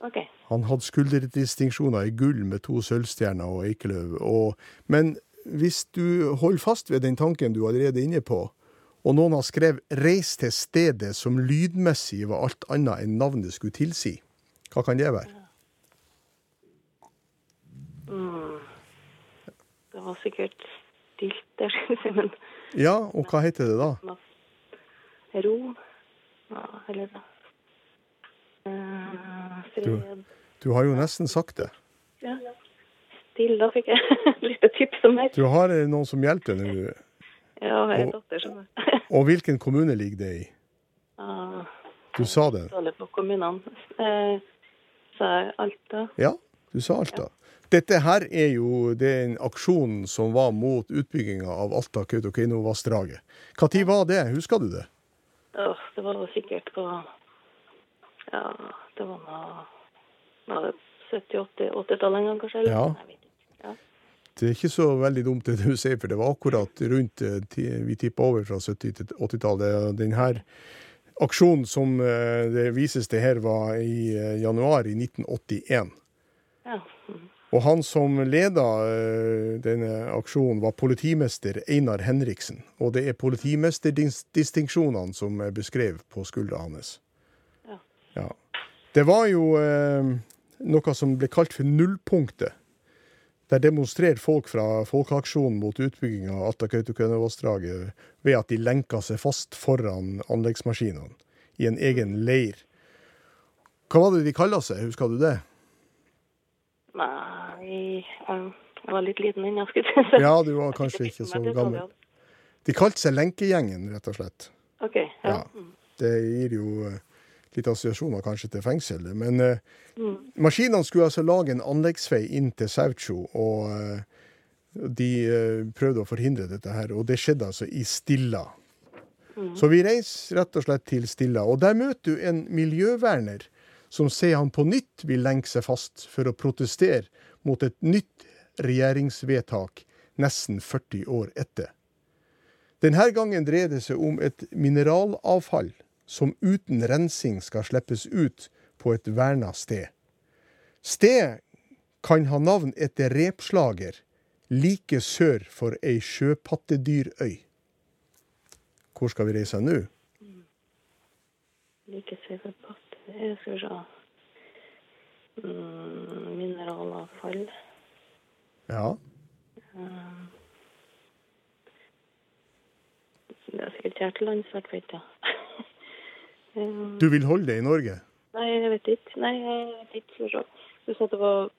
Okay. Han hadde skulderdistinksjoner i gull med to sølvstjerner og eikeløv. Og, men hvis du holder fast ved den tanken du allerede er inne på, og noen har skrevet 'reis til stedet' som lydmessig var alt annet enn navnet skulle tilsi, hva kan det være? Mm. Det var sikkert stilt der, men Ja, og hva heter det da? ro ja, Eller uh, fred Du har jo nesten sagt det. Ja. Stille, da fikk jeg litt tips om her. Du har eh, noen som hjelper deg nå. Ja, jeg har en datter som Og hvilken kommune ligger det i? Ah, Du sa det. dårlig på kommunene. Eh, så er Alta. Ja, du sa Alta. Dette her er jo den aksjonen som var mot utbygginga av Alta-Kautokeino-vassdraget. Når var det? Husker du det? Oh, det var sikkert på Ja, det var nå Var det 70-80-tallet en gang, kanskje? Eller? Ja. Ja. Det er ikke så veldig dumt det du sier, for det var akkurat rundt eh, Vi tippa over fra 70- til 80-tallet. Den her aksjonen som eh, det vises til her, var i eh, januar i 1981. Ja. Og han som leda denne aksjonen, var politimester Einar Henriksen. Og det er politimesterdistinksjonene som er beskrevet på skuldra hans. Ja. Ja. Det var jo eh, noe som ble kalt for nullpunktet. Der demonstrerer folk fra Folkeaksjonen mot utbygginga av Alta-Kautokeino-vassdraget ved at de lenker seg fast foran anleggsmaskinene i en egen leir. Hva var det de kalla seg, husker du det? Nei, jeg var litt liten ennå, skulle jeg si. Ja, du var kanskje ikke så gammel. De kalte seg Lenkegjengen, rett og slett. OK. Ja. Ja. Det gir jo eh, litt assosiasjoner kanskje til fengsel. Men eh, Mm. maskinene skulle altså lage en anleggsvei inn til Saucho, og eh, de eh, prøvde å forhindre dette her. Og det skjedde altså i Stilla. Mm. Så vi reiser rett og slett til Stilla, og der møter du en miljøverner som sier han på nytt vil lenke seg fast for å protestere mot et nytt regjeringsvedtak nesten 40 år etter. Denne gangen dreier det seg om et mineralavfall som uten rensing skal slippes ut på et verna sted. Stedet kan ha navn etter repslager like sør for ei sjøpattedyrøy. Hvor skal vi reise nå? Like sør for Pattedyrøy skal vi se mm, Mineralavfall. Ja. Um, det er sikkert her til vet i hvert fall ikke. um, Du vil holde det i Norge? Nei, jeg vet ikke. Nei, jeg vet ikke. Vi. Du sa det var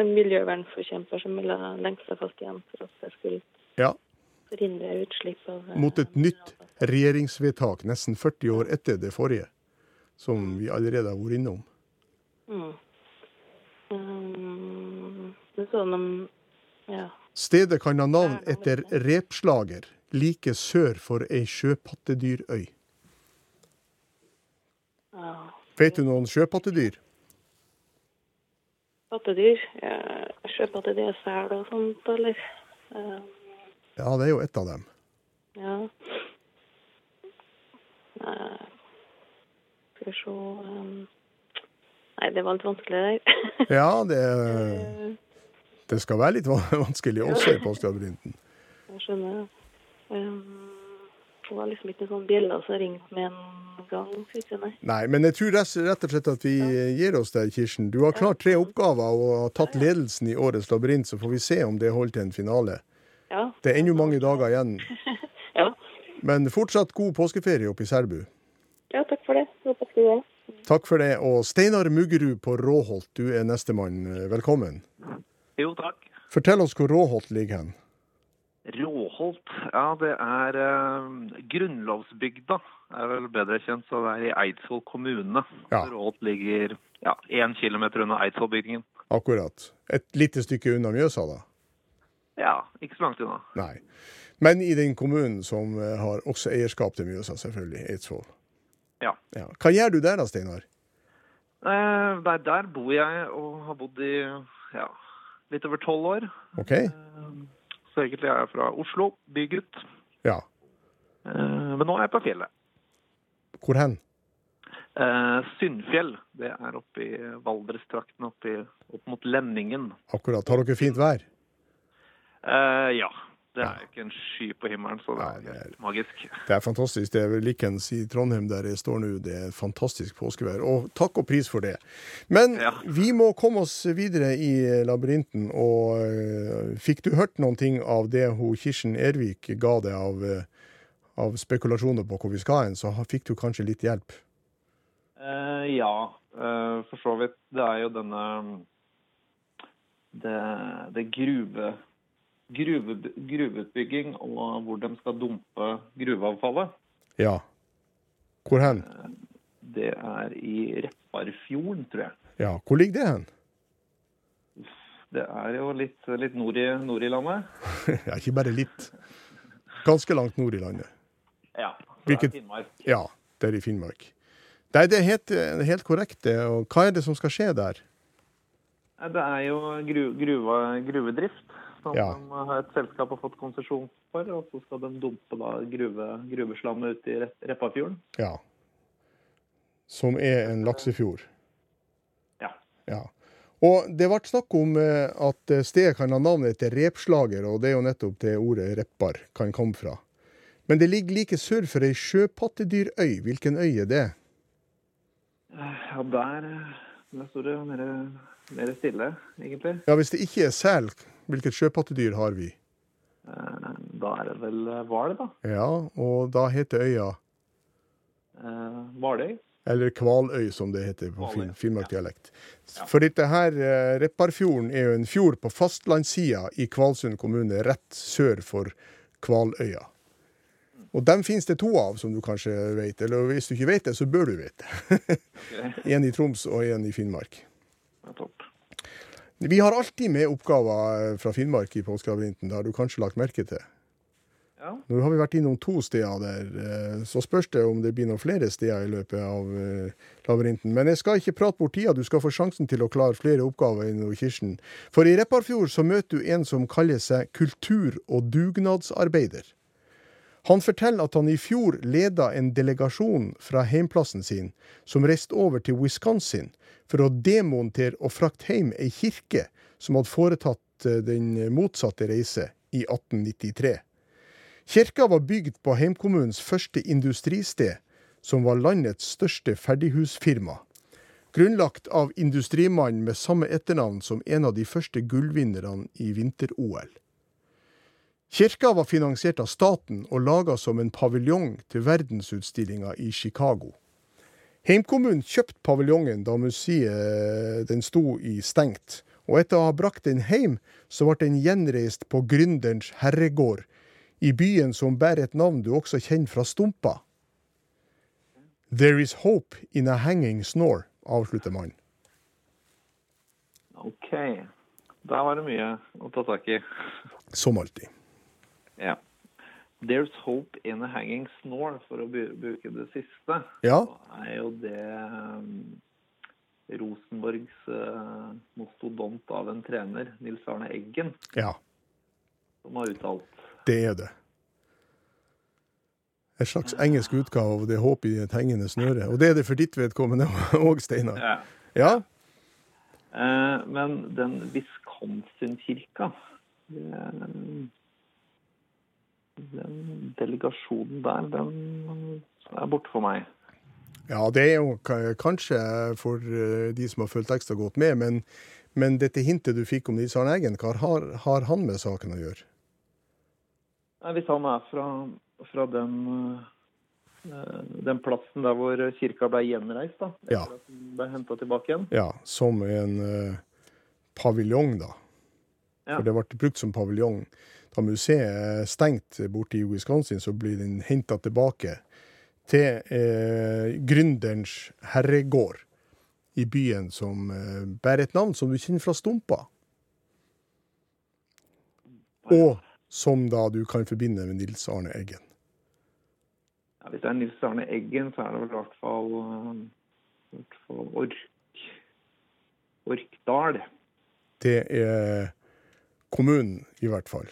en miljøvernforkjemper som ville lenke seg fast igjen for at jeg skulle Ja. forhindre utslipp av eh, Mot et nytt regjeringsvedtak nesten 40 år etter det forrige, som vi allerede har vært innom. mm. um, Det er sånn om Ja. Stedet kan ha navn etter repslager like sør for ei sjøpattedyrøy. Ja. Vet du noen sjøpattedyr? Pattedyr. Ja, Sjøpattedyr, sel og sånt, eller? Um, Ja, det er jo ett av dem. ja. Nei, Skal vi se um, Nei, det var litt vanskelig der. Ja, det, det skal være litt van- vanskelig også i påskelabyrinten. Jeg skjønner. Um, det var liksom ikke noen sånn bjelle som ringt med en gang. synes jeg, nei. Nei, men jeg tror rett rett og slett at vi gir oss der, Kirsten. Du har klart tre oppgaver og har tatt ledelsen i årets labyrint, så får vi se om det holder til en finale. Ja. Det er ennå mange dager igjen. Ja. Men fortsatt god påskeferie oppe i Selbu. ja, takk for det. Håper du det. Takk for det. Og Steinar Muggerud på Råholt, du er nestemann. Velkommen. Jo, takk. Fortell oss hvor Råholt ligger hen. Råholt, ja det er eh, Grunnlovsbygda. er vel bedre kjent, så det er i Eidsvoll kommune. Ja. Holt ligger ja, én kilometer unna Eidsvollbygningen. Akkurat. Et lite stykke unna Mjøsa, da. Ja, ikke så langt unna. Nei. Men i den kommunen som eh, har også eierskap til Mjøsa, selvfølgelig, Eidsvoll. Ja. Ja. Hva gjør du der da, Steinar? Eh, der, der bor jeg og har bodd i ja, litt over tolv år. OK? Så egentlig er jeg fra Oslo, bygutt. Ja. Eh, men nå er jeg på fjellet. Hvor hen? Eh, Syndfjell, det er oppe i Valdrestrakten, opp mot Lenningen. Akkurat. Har dere fint vær? Eh, ja. Det er jo ikke en sky på himmelen, så det er magisk. Det er fantastisk. Det er vel likens i Trondheim der jeg står nå. Det er fantastisk påskevær. Og takk og pris for det. Men vi må komme oss videre i labyrinten. Og øh, fikk du hørt noen ting av det hun Kirsten Ervik ga deg av, øh, av spekulasjoner på hvor vi skal hen, så fikk du kanskje litt hjelp? Uh, ja, uh, for så vidt. Det er jo denne Det, det gruve, gruve, gruveutbygging og hvor de skal dumpe gruveavfallet. Ja. Hvor hen? Det er i Repparfjorden, tror jeg. Ja, hvor ligger det hen? Det er jo litt, litt nord, i, nord i landet. ja, ikke bare litt. Ganske langt nord i landet. Ja, det er Finnmark. Ja, det er i Finnmark. Nei, det er helt, helt korrekt. det. Og hva er det som skal skje der? Det er jo gru, gruva, gruvedrift som Ja. et selskap har fått konsesjon for. Og så skal de dumpe da gruve, gruveslammet ut i Rep- Repparfjorden. Ja. Som er en laksefjord. Ja. Ja. Og det ble snakk om eh, at stedet kan ha navnet etter repslager, og det er jo nettopp det ordet reppar kan komme fra. Men det ligger like sør for ei sjøpattedyrøy. Hvilken øy er det? Ja, der, der står det mer, mer stille, egentlig. Ja, Hvis det ikke er sel, hvilket sjøpattedyr har vi? Eh, Da er det vel eh, hval, da. Ja, og da heter øya Eh, Hvaløy. Eller Kvaløy, som det heter på fin Finnmark-dialekt. For dette her, Repparfjorden er jo en fjord på fastlandssida i Kvalsund kommune, rett sør for Kvaløya. Og dem finnes det to av, som du kanskje vet. Eller hvis du ikke vet det, så bør du vite. en i Troms og en i Finnmark. Vi har alltid med oppgaver fra Finnmark i Påskelabyrinthen. Det har du kanskje lagt merke til? Ja. Nå har vi vært innom to steder der, eh, så spørs det om det blir noen flere steder i løpet av eh, labyrinten. Men jeg skal ikke prate bort tida, du skal få sjansen til å klare flere oppgaver hun Kirsten. For i Repparfjord så møter du en som kaller seg kultur- og dugnadsarbeider. Han forteller at han i fjor leda en delegasjon fra heimplassen sin, som reiste over til Wisconsin for å demontere og frakte hjem ei kirke som hadde foretatt eh, den motsatte reise i 1893. Kirka var bygd på heimkommunens første industristed, som var landets største ferdighusfirma. Grunnlagt av industrimannen med samme etternavn som en av de første gullvinnerne i vinter-OL. Kirka var finansiert av staten og laga som en paviljong til verdensutstillinga i Chicago. Heimkommunen kjøpte paviljongen da museet den sto i stengt, og etter å ha brakt den hjem, så ble den gjenreist på gründerens herregård i byen som bærer et navn du også kjenner fra Stumpa. There is hope in a hanging snore, avslutter man. OK. Der var det mye å ta tak i. Som alltid. Ja. There's hope in a hanging snore, for å bruke det siste. Ja. Så er jo det um, Rosenborgs uh, mostodont av en trener, Nils Arne Eggen, Ja, som har uttalt det er det. En slags engelsk utgave av det håp i et hengende snøre. Og det er det for ditt vedkommende òg, Steinar. Ja. Ja? Uh, men den Wisconsin-kirka det- Den delegasjonen der, den er borte for meg. Ja, det er jo kanskje for eh, de som har fulgt ekstra godt med, men, men dette hintet du fikk om Nils Arne Eggen, hva har, har han med saken å gjøre? Nei, Hvis han er fra, fra den, eh, den plassen der hvor kirka ble gjenreist, da. Ja. Etter at den ble henta tilbake igjen. Ja, som en uh, paviljong, da. Ja. For det ble brukt som paviljong. Da museet er stengt borte i Wisconsin, så blir den henta tilbake til eh, gründerens herregård i byen som eh, bærer et navn som du kjenner fra Stumpa. Og som da du kan forbinde med Nils Arne Eggen. Ja, hvis det er Nils Arne Eggen, så er det vel i hvert fall, eh, i hvert fall Ork. Orkdal. Det er kommunen, i hvert fall.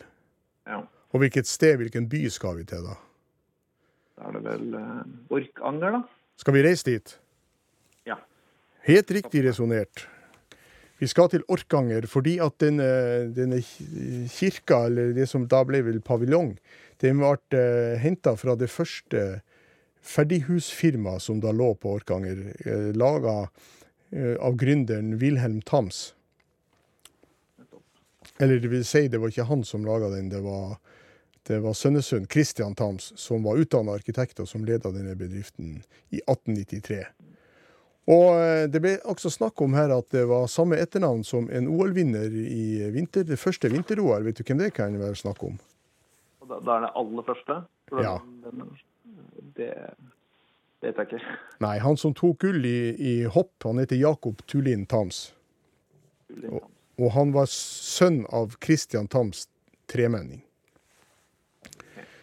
Ja. Og hvilket sted, hvilken by skal vi til, da? Da er det vel uh, Orkanger, da. Skal vi reise dit? Ja. Helt riktig resonnert. Vi skal til Orkanger fordi at denne, denne kirka, eller det som da ble vel paviljong, den ble uh, henta fra det første ferdighusfirmaet som da lå på Orkanger, laga av gründeren Wilhelm Tams. Eller det vil si, det var ikke han som laga den, det var, det var Sønnesund, Christian Tams, som var utdanna arkitekt og som leda denne bedriften i 1893. Og eh, det ble også snakk om her at det var samme etternavn som en OL-vinner i vinter, det første vinter-OL. Vet du hvem det kan være snakk om? Da, da er det aller første? Den, Ja. Den, det vet jeg ikke. Nei, han som tok gull i, i hopp, han heter Jakob Tulin Tams. Og, og han var sønn av Christian Tams tremenning.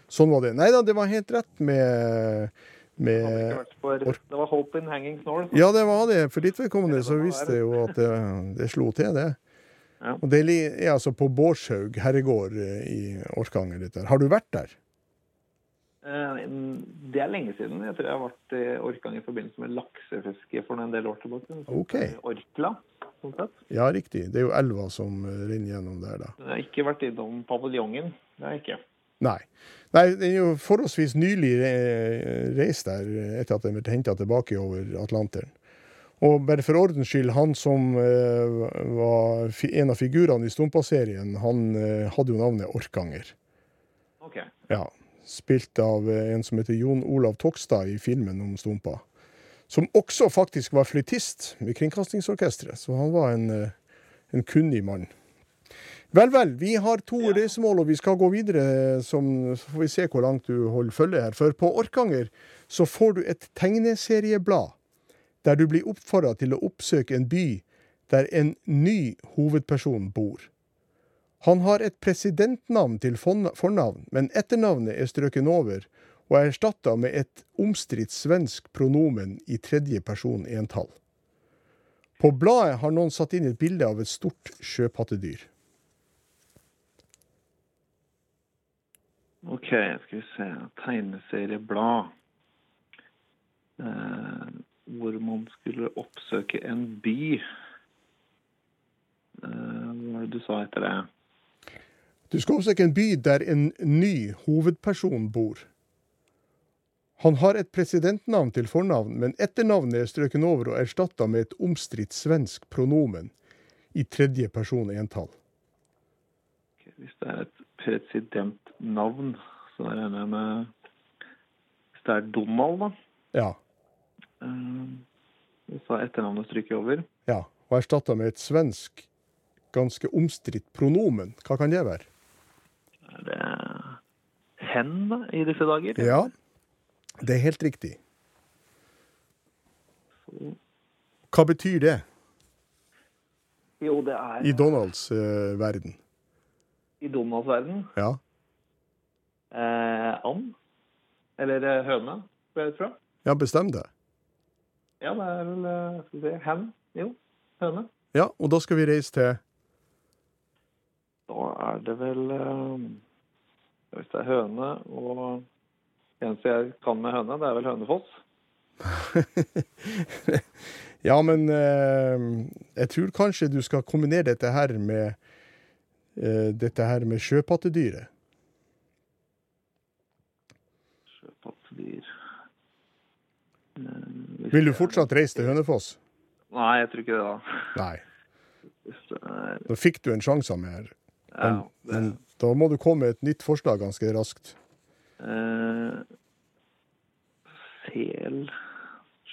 Sånn var det. Nei da, det var helt rett med, med For det var Hope in Hanging Snore. Ja, det var det. For ditt vedkommende så viste det jo at det, det slo til, det. Ja. Og det er altså på Bårdshaug herregård eh, i Orkanger. Har du vært der? Eh, Det er lenge siden. Jeg tror jeg har vært i Orkang i forbindelse med laksefiske for en del år tilbake. OK. Orkla, sånn sett. Ja, riktig. Det er jo elva som renner gjennom der, da. Jeg har ikke vært innom paviljongen. Det har jeg ikke. Nei. Nei, den er jo forholdsvis nylig reist der etter at den ble henta tilbake over Atlanteren. Og bare for ordens skyld, han som eh, var en av figurene i Stumpa-serien, han eh, hadde jo navnet Orkanger. Ok. Ja. Spilt av eh, en som heter Jon Olav Tokstad i filmen om Stumpa. Som også faktisk var fløytist med Kringkastingsorkesteret, så han var en, eh, en kunnig mann. Vel, vel. Vi har to reisemål, og vi skal gå videre. Som, så får vi se hvor langt du holder følge her. For på Orkanger så får du et tegneserieblad der du blir oppfordra til å oppsøke en by der en ny hovedperson bor. Han har et presidentnavn til fornavn, men etternavnet er strøken over og er erstatta med et omstridt svensk pronomen i tredje person entall. På bladet har noen satt inn et bilde av et stort sjøpattedyr. Ok, skal vi se. Tegneserieblad. Eh, hvor man skulle oppsøke en by. Eh, hva var det du sa etter det? Du skal oppsøke en by der en ny hovedperson bor. Han har et presidentnavn til fornavn, men etternavnet er strøken over og erstatta med et omstridt svensk pronomen i tredje person entall. Hvis det er et presidentnavn, så regner jeg med Hvis det er Donald, da. Ja. Eh, så er etternavnet stryket over. ja. Og erstatta med et svensk, ganske omstridt pronomen. Hva kan det være? Det hen i disse dager? Ja, det er helt riktig. Hva betyr det Jo, det er i Donalds uh, verden? i Donalds verden. Ja. Eh, and. Eller eh, høne, går jeg ut fra. ja, bestem det. Ja, det er vel eh, skal vi se, hen. Jo, høne. Ja, og da skal vi reise til Da er det vel eh, Hvis det er høne og eneste jeg kan med høne, det er vel Hønefoss. Ja, men eh, jeg tror kanskje du skal kombinere dette her med eh, dette her med sjøpattedyret. Sjøpattedyr Vil du fortsatt reise til Hønefoss? Nei, jeg tror ikke det, da. Nei. Da fikk du en sjanse av meg her. Ja, Men, men da må du komme med et nytt forslag ganske raskt. eh, sel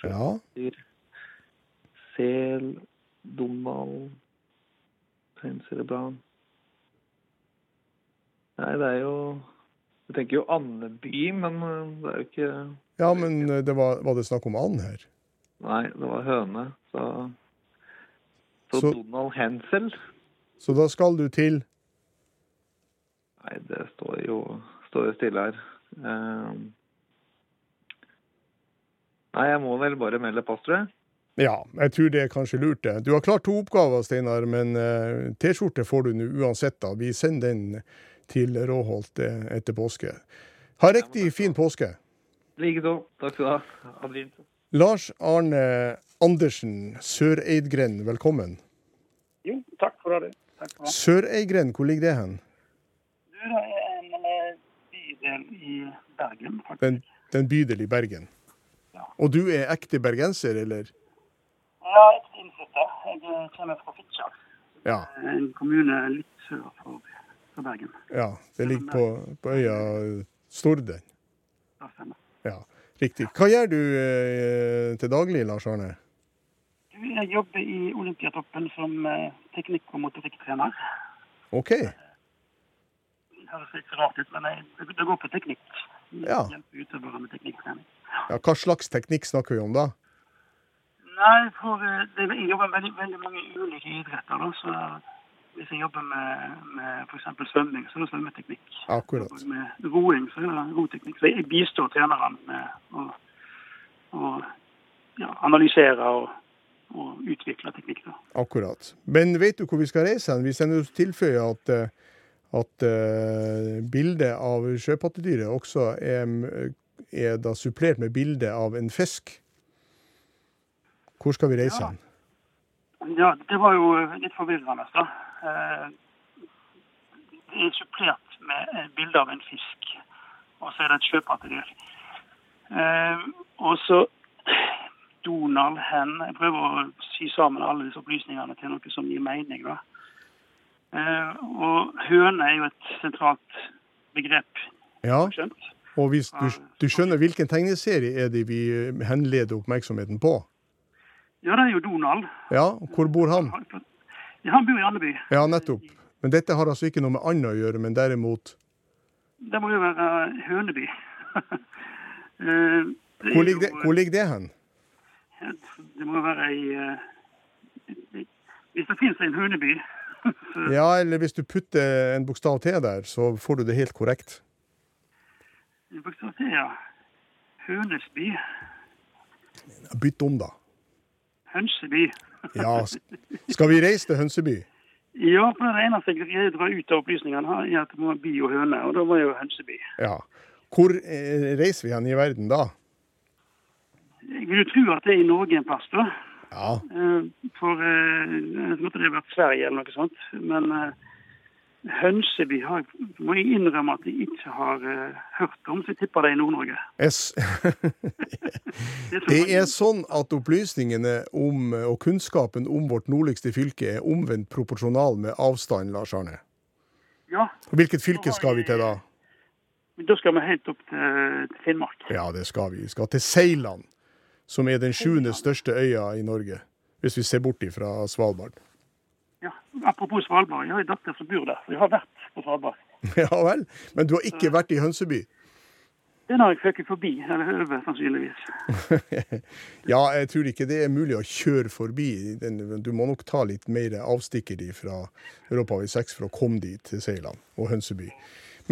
Ja. Sel, Donald, tegneserieblad Nei, det er jo Jeg tenker jo Andeby, men eh, det er jo ikke Ja, men eh, det var, var det snakk om and her? Nei, det var høne. Så, så, Så- Donald Hensel. Så da skal du til Nei, det står jo, står jo stille her. Eh, nei, jeg må vel bare melde pass, tror jeg. Ja, jeg tror det er kanskje lurt, det. Du har klart to oppgaver, Steinar, men uh, T-skjorte får du nå uansett. da. Vi sender den til Råholt eh, etter påske. Ha riktig fin påske. Likeså. Takk skal du ha. Ha det fint. Lars Arne Andersen, Søreidgrend, velkommen. Jo, takk for det. Takk for det. Søreidgrend, hvor ligger det hen? Du, det er en eh, bydel i Bergen, faktisk. Den, den bydel i Bergen. Og du er ekte bergenser, eller? Ja, ekte er innflytter. Jeg eh, kommer fra Fitjar. Ja. En kommune litt sør for, for Bergen. ja det ligger på, på øya Storden. Ja, riktig. Hva gjør du eh, til daglig, Lars Arne? Jeg jobber i Olympiatoppen som eh, teknikk- og motorikktrener. OK. Høres litt rart ut, men jeg, det, går på teknikk. Ja. Med. Ja, hva slags teknikk snakker vi om da? Nei, for eh, det, jeg jobber med veldig, veldig mange ulike idretter. Da, så hvis jeg jobber med, med f.eks. svømming, så er det svømmeteknikk. Akkurat. Med roing, så er det roteknikk. Så jeg bistår treneren med å, å ja, analysere og, og utvikle teknikk. Da. Akkurat. Men vet du hvor vi skal reise hen? Vi sender tilføyer tilføye at, eh, at uh, bildet av sjøpattedyret også er, er da supplert med bilde av en fisk. Hvor skal vi reise Ja. hen? Ja, det var jo litt forvirrende, da. Eh, Det er supplert med bilde av en fisk, og så er det et sjøpattedyr. Eh, Og så Donald hen. Jeg prøver å sy sammen alle disse opplysningene til noe som gir mening. da. Eh, Og høne er jo et sentralt begrep. Ja, Skjønt? og hvis du, du skjønner hvilken tegneserie er det vi eh, henleder oppmerksomheten på? Ja, det er jo Donald. Ja, hvor bor han? Ja, han bor i Andeby. Ja, nettopp. Men dette har altså ikke noe med Anna å gjøre, men derimot Det må jo være Høneby. Eh, Hvor ligger det, hvor ligger det hen? Det må være i Hvis det finnes en høneby Ja, eller hvis du putter en bokstav til der, så får du det helt korrekt. En Bokstav T, ja. Hønesby. Bytt om, da. Hønseby. Ja, skal vi reise til Hønseby? Ja, for det eneste jeg greier å ut av opplysningene, her, er at det være by og høne, og da var jo Hønseby. Ja. Hvor eh, reiser vi hen i verden da? Jeg vil jo tro at det er i Norge en plass, da. Ja. Eh, For eh, jeg måtte det har vært Sverige eller noe sånt. Men eh, Hønseby har, må jeg innrømme at jeg ikke har hørt om, så jeg tipper det er i Nord-Norge. Det er sånn at opplysningene om, og kunnskapen om vårt nordligste fylke er omvendt proporsjonal med avstand, Lars Arne. Ja, Hvilket fylke skal vi til da? da skal vi helt opp til Finnmark. Ja, det skal vi. Vi skal til Seiland, som er den sjuende største øya i Norge. Hvis vi ser bort fra Svalbard. Ja, Apropos Svalbard, jeg har en datter som bor der, så jeg har vært på Svalbard. Ja vel. Men du har ikke vært i Hønseby? Den har jeg føket forbi, eller over sannsynligvis. ja, jeg tror ikke det er mulig å kjøre forbi. Den, du må nok ta litt mer avstikker fra Europavei 6 for å komme dit til Seiland og Hønseby.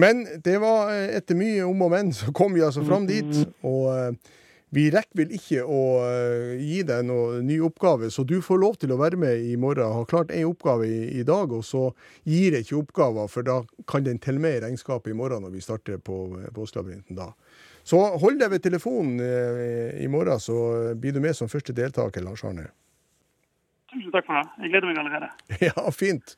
Men det var eh, etter mye om og men, så kom vi altså fram dit. Og eh, vi rekker vel ikke å eh, gi deg noen ny oppgave, så du får lov til å være med i morgen. Har klart én oppgave i, i dag, og så gir jeg ikke oppgaver, for da kan den telle med i regnskapet i morgen når vi starter på eh, Påskelabyrinten da. Så hold deg ved telefonen eh, i morgen, så blir du med som første deltaker, Lars Arne. Tusen takk for det. Jeg gleder meg allerede. Ja, fint.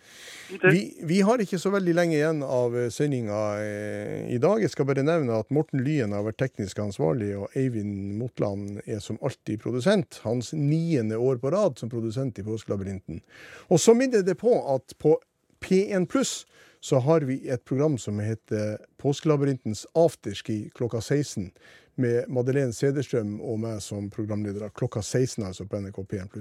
Vi, vi har ikke så veldig lenge igjen av sendinga eh, i dag. Jeg skal bare nevne at Morten Lyen har vært teknisk ansvarlig, og Eivind Motland er som alltid produsent. Hans niende år på rad som produsent i Påskelabyrinten. Og så minner det på at på P1 pluss så har vi et program som heter Påskelabyrintens afterski klokka 16, med Madeleine Cederstrøm og meg som programleder. Klokka 16 altså på NRK P1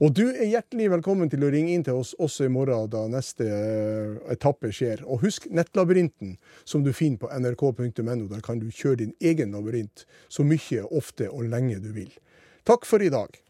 Og du er hjertelig velkommen til å ringe inn til oss også i morgen da neste eh, etappe skjer. Og husk Nettlabyrinten, som du finner på nrk.no. Der kan du kjøre din egen labyrint så mye, ofte og lenge du vil. Takk for i dag.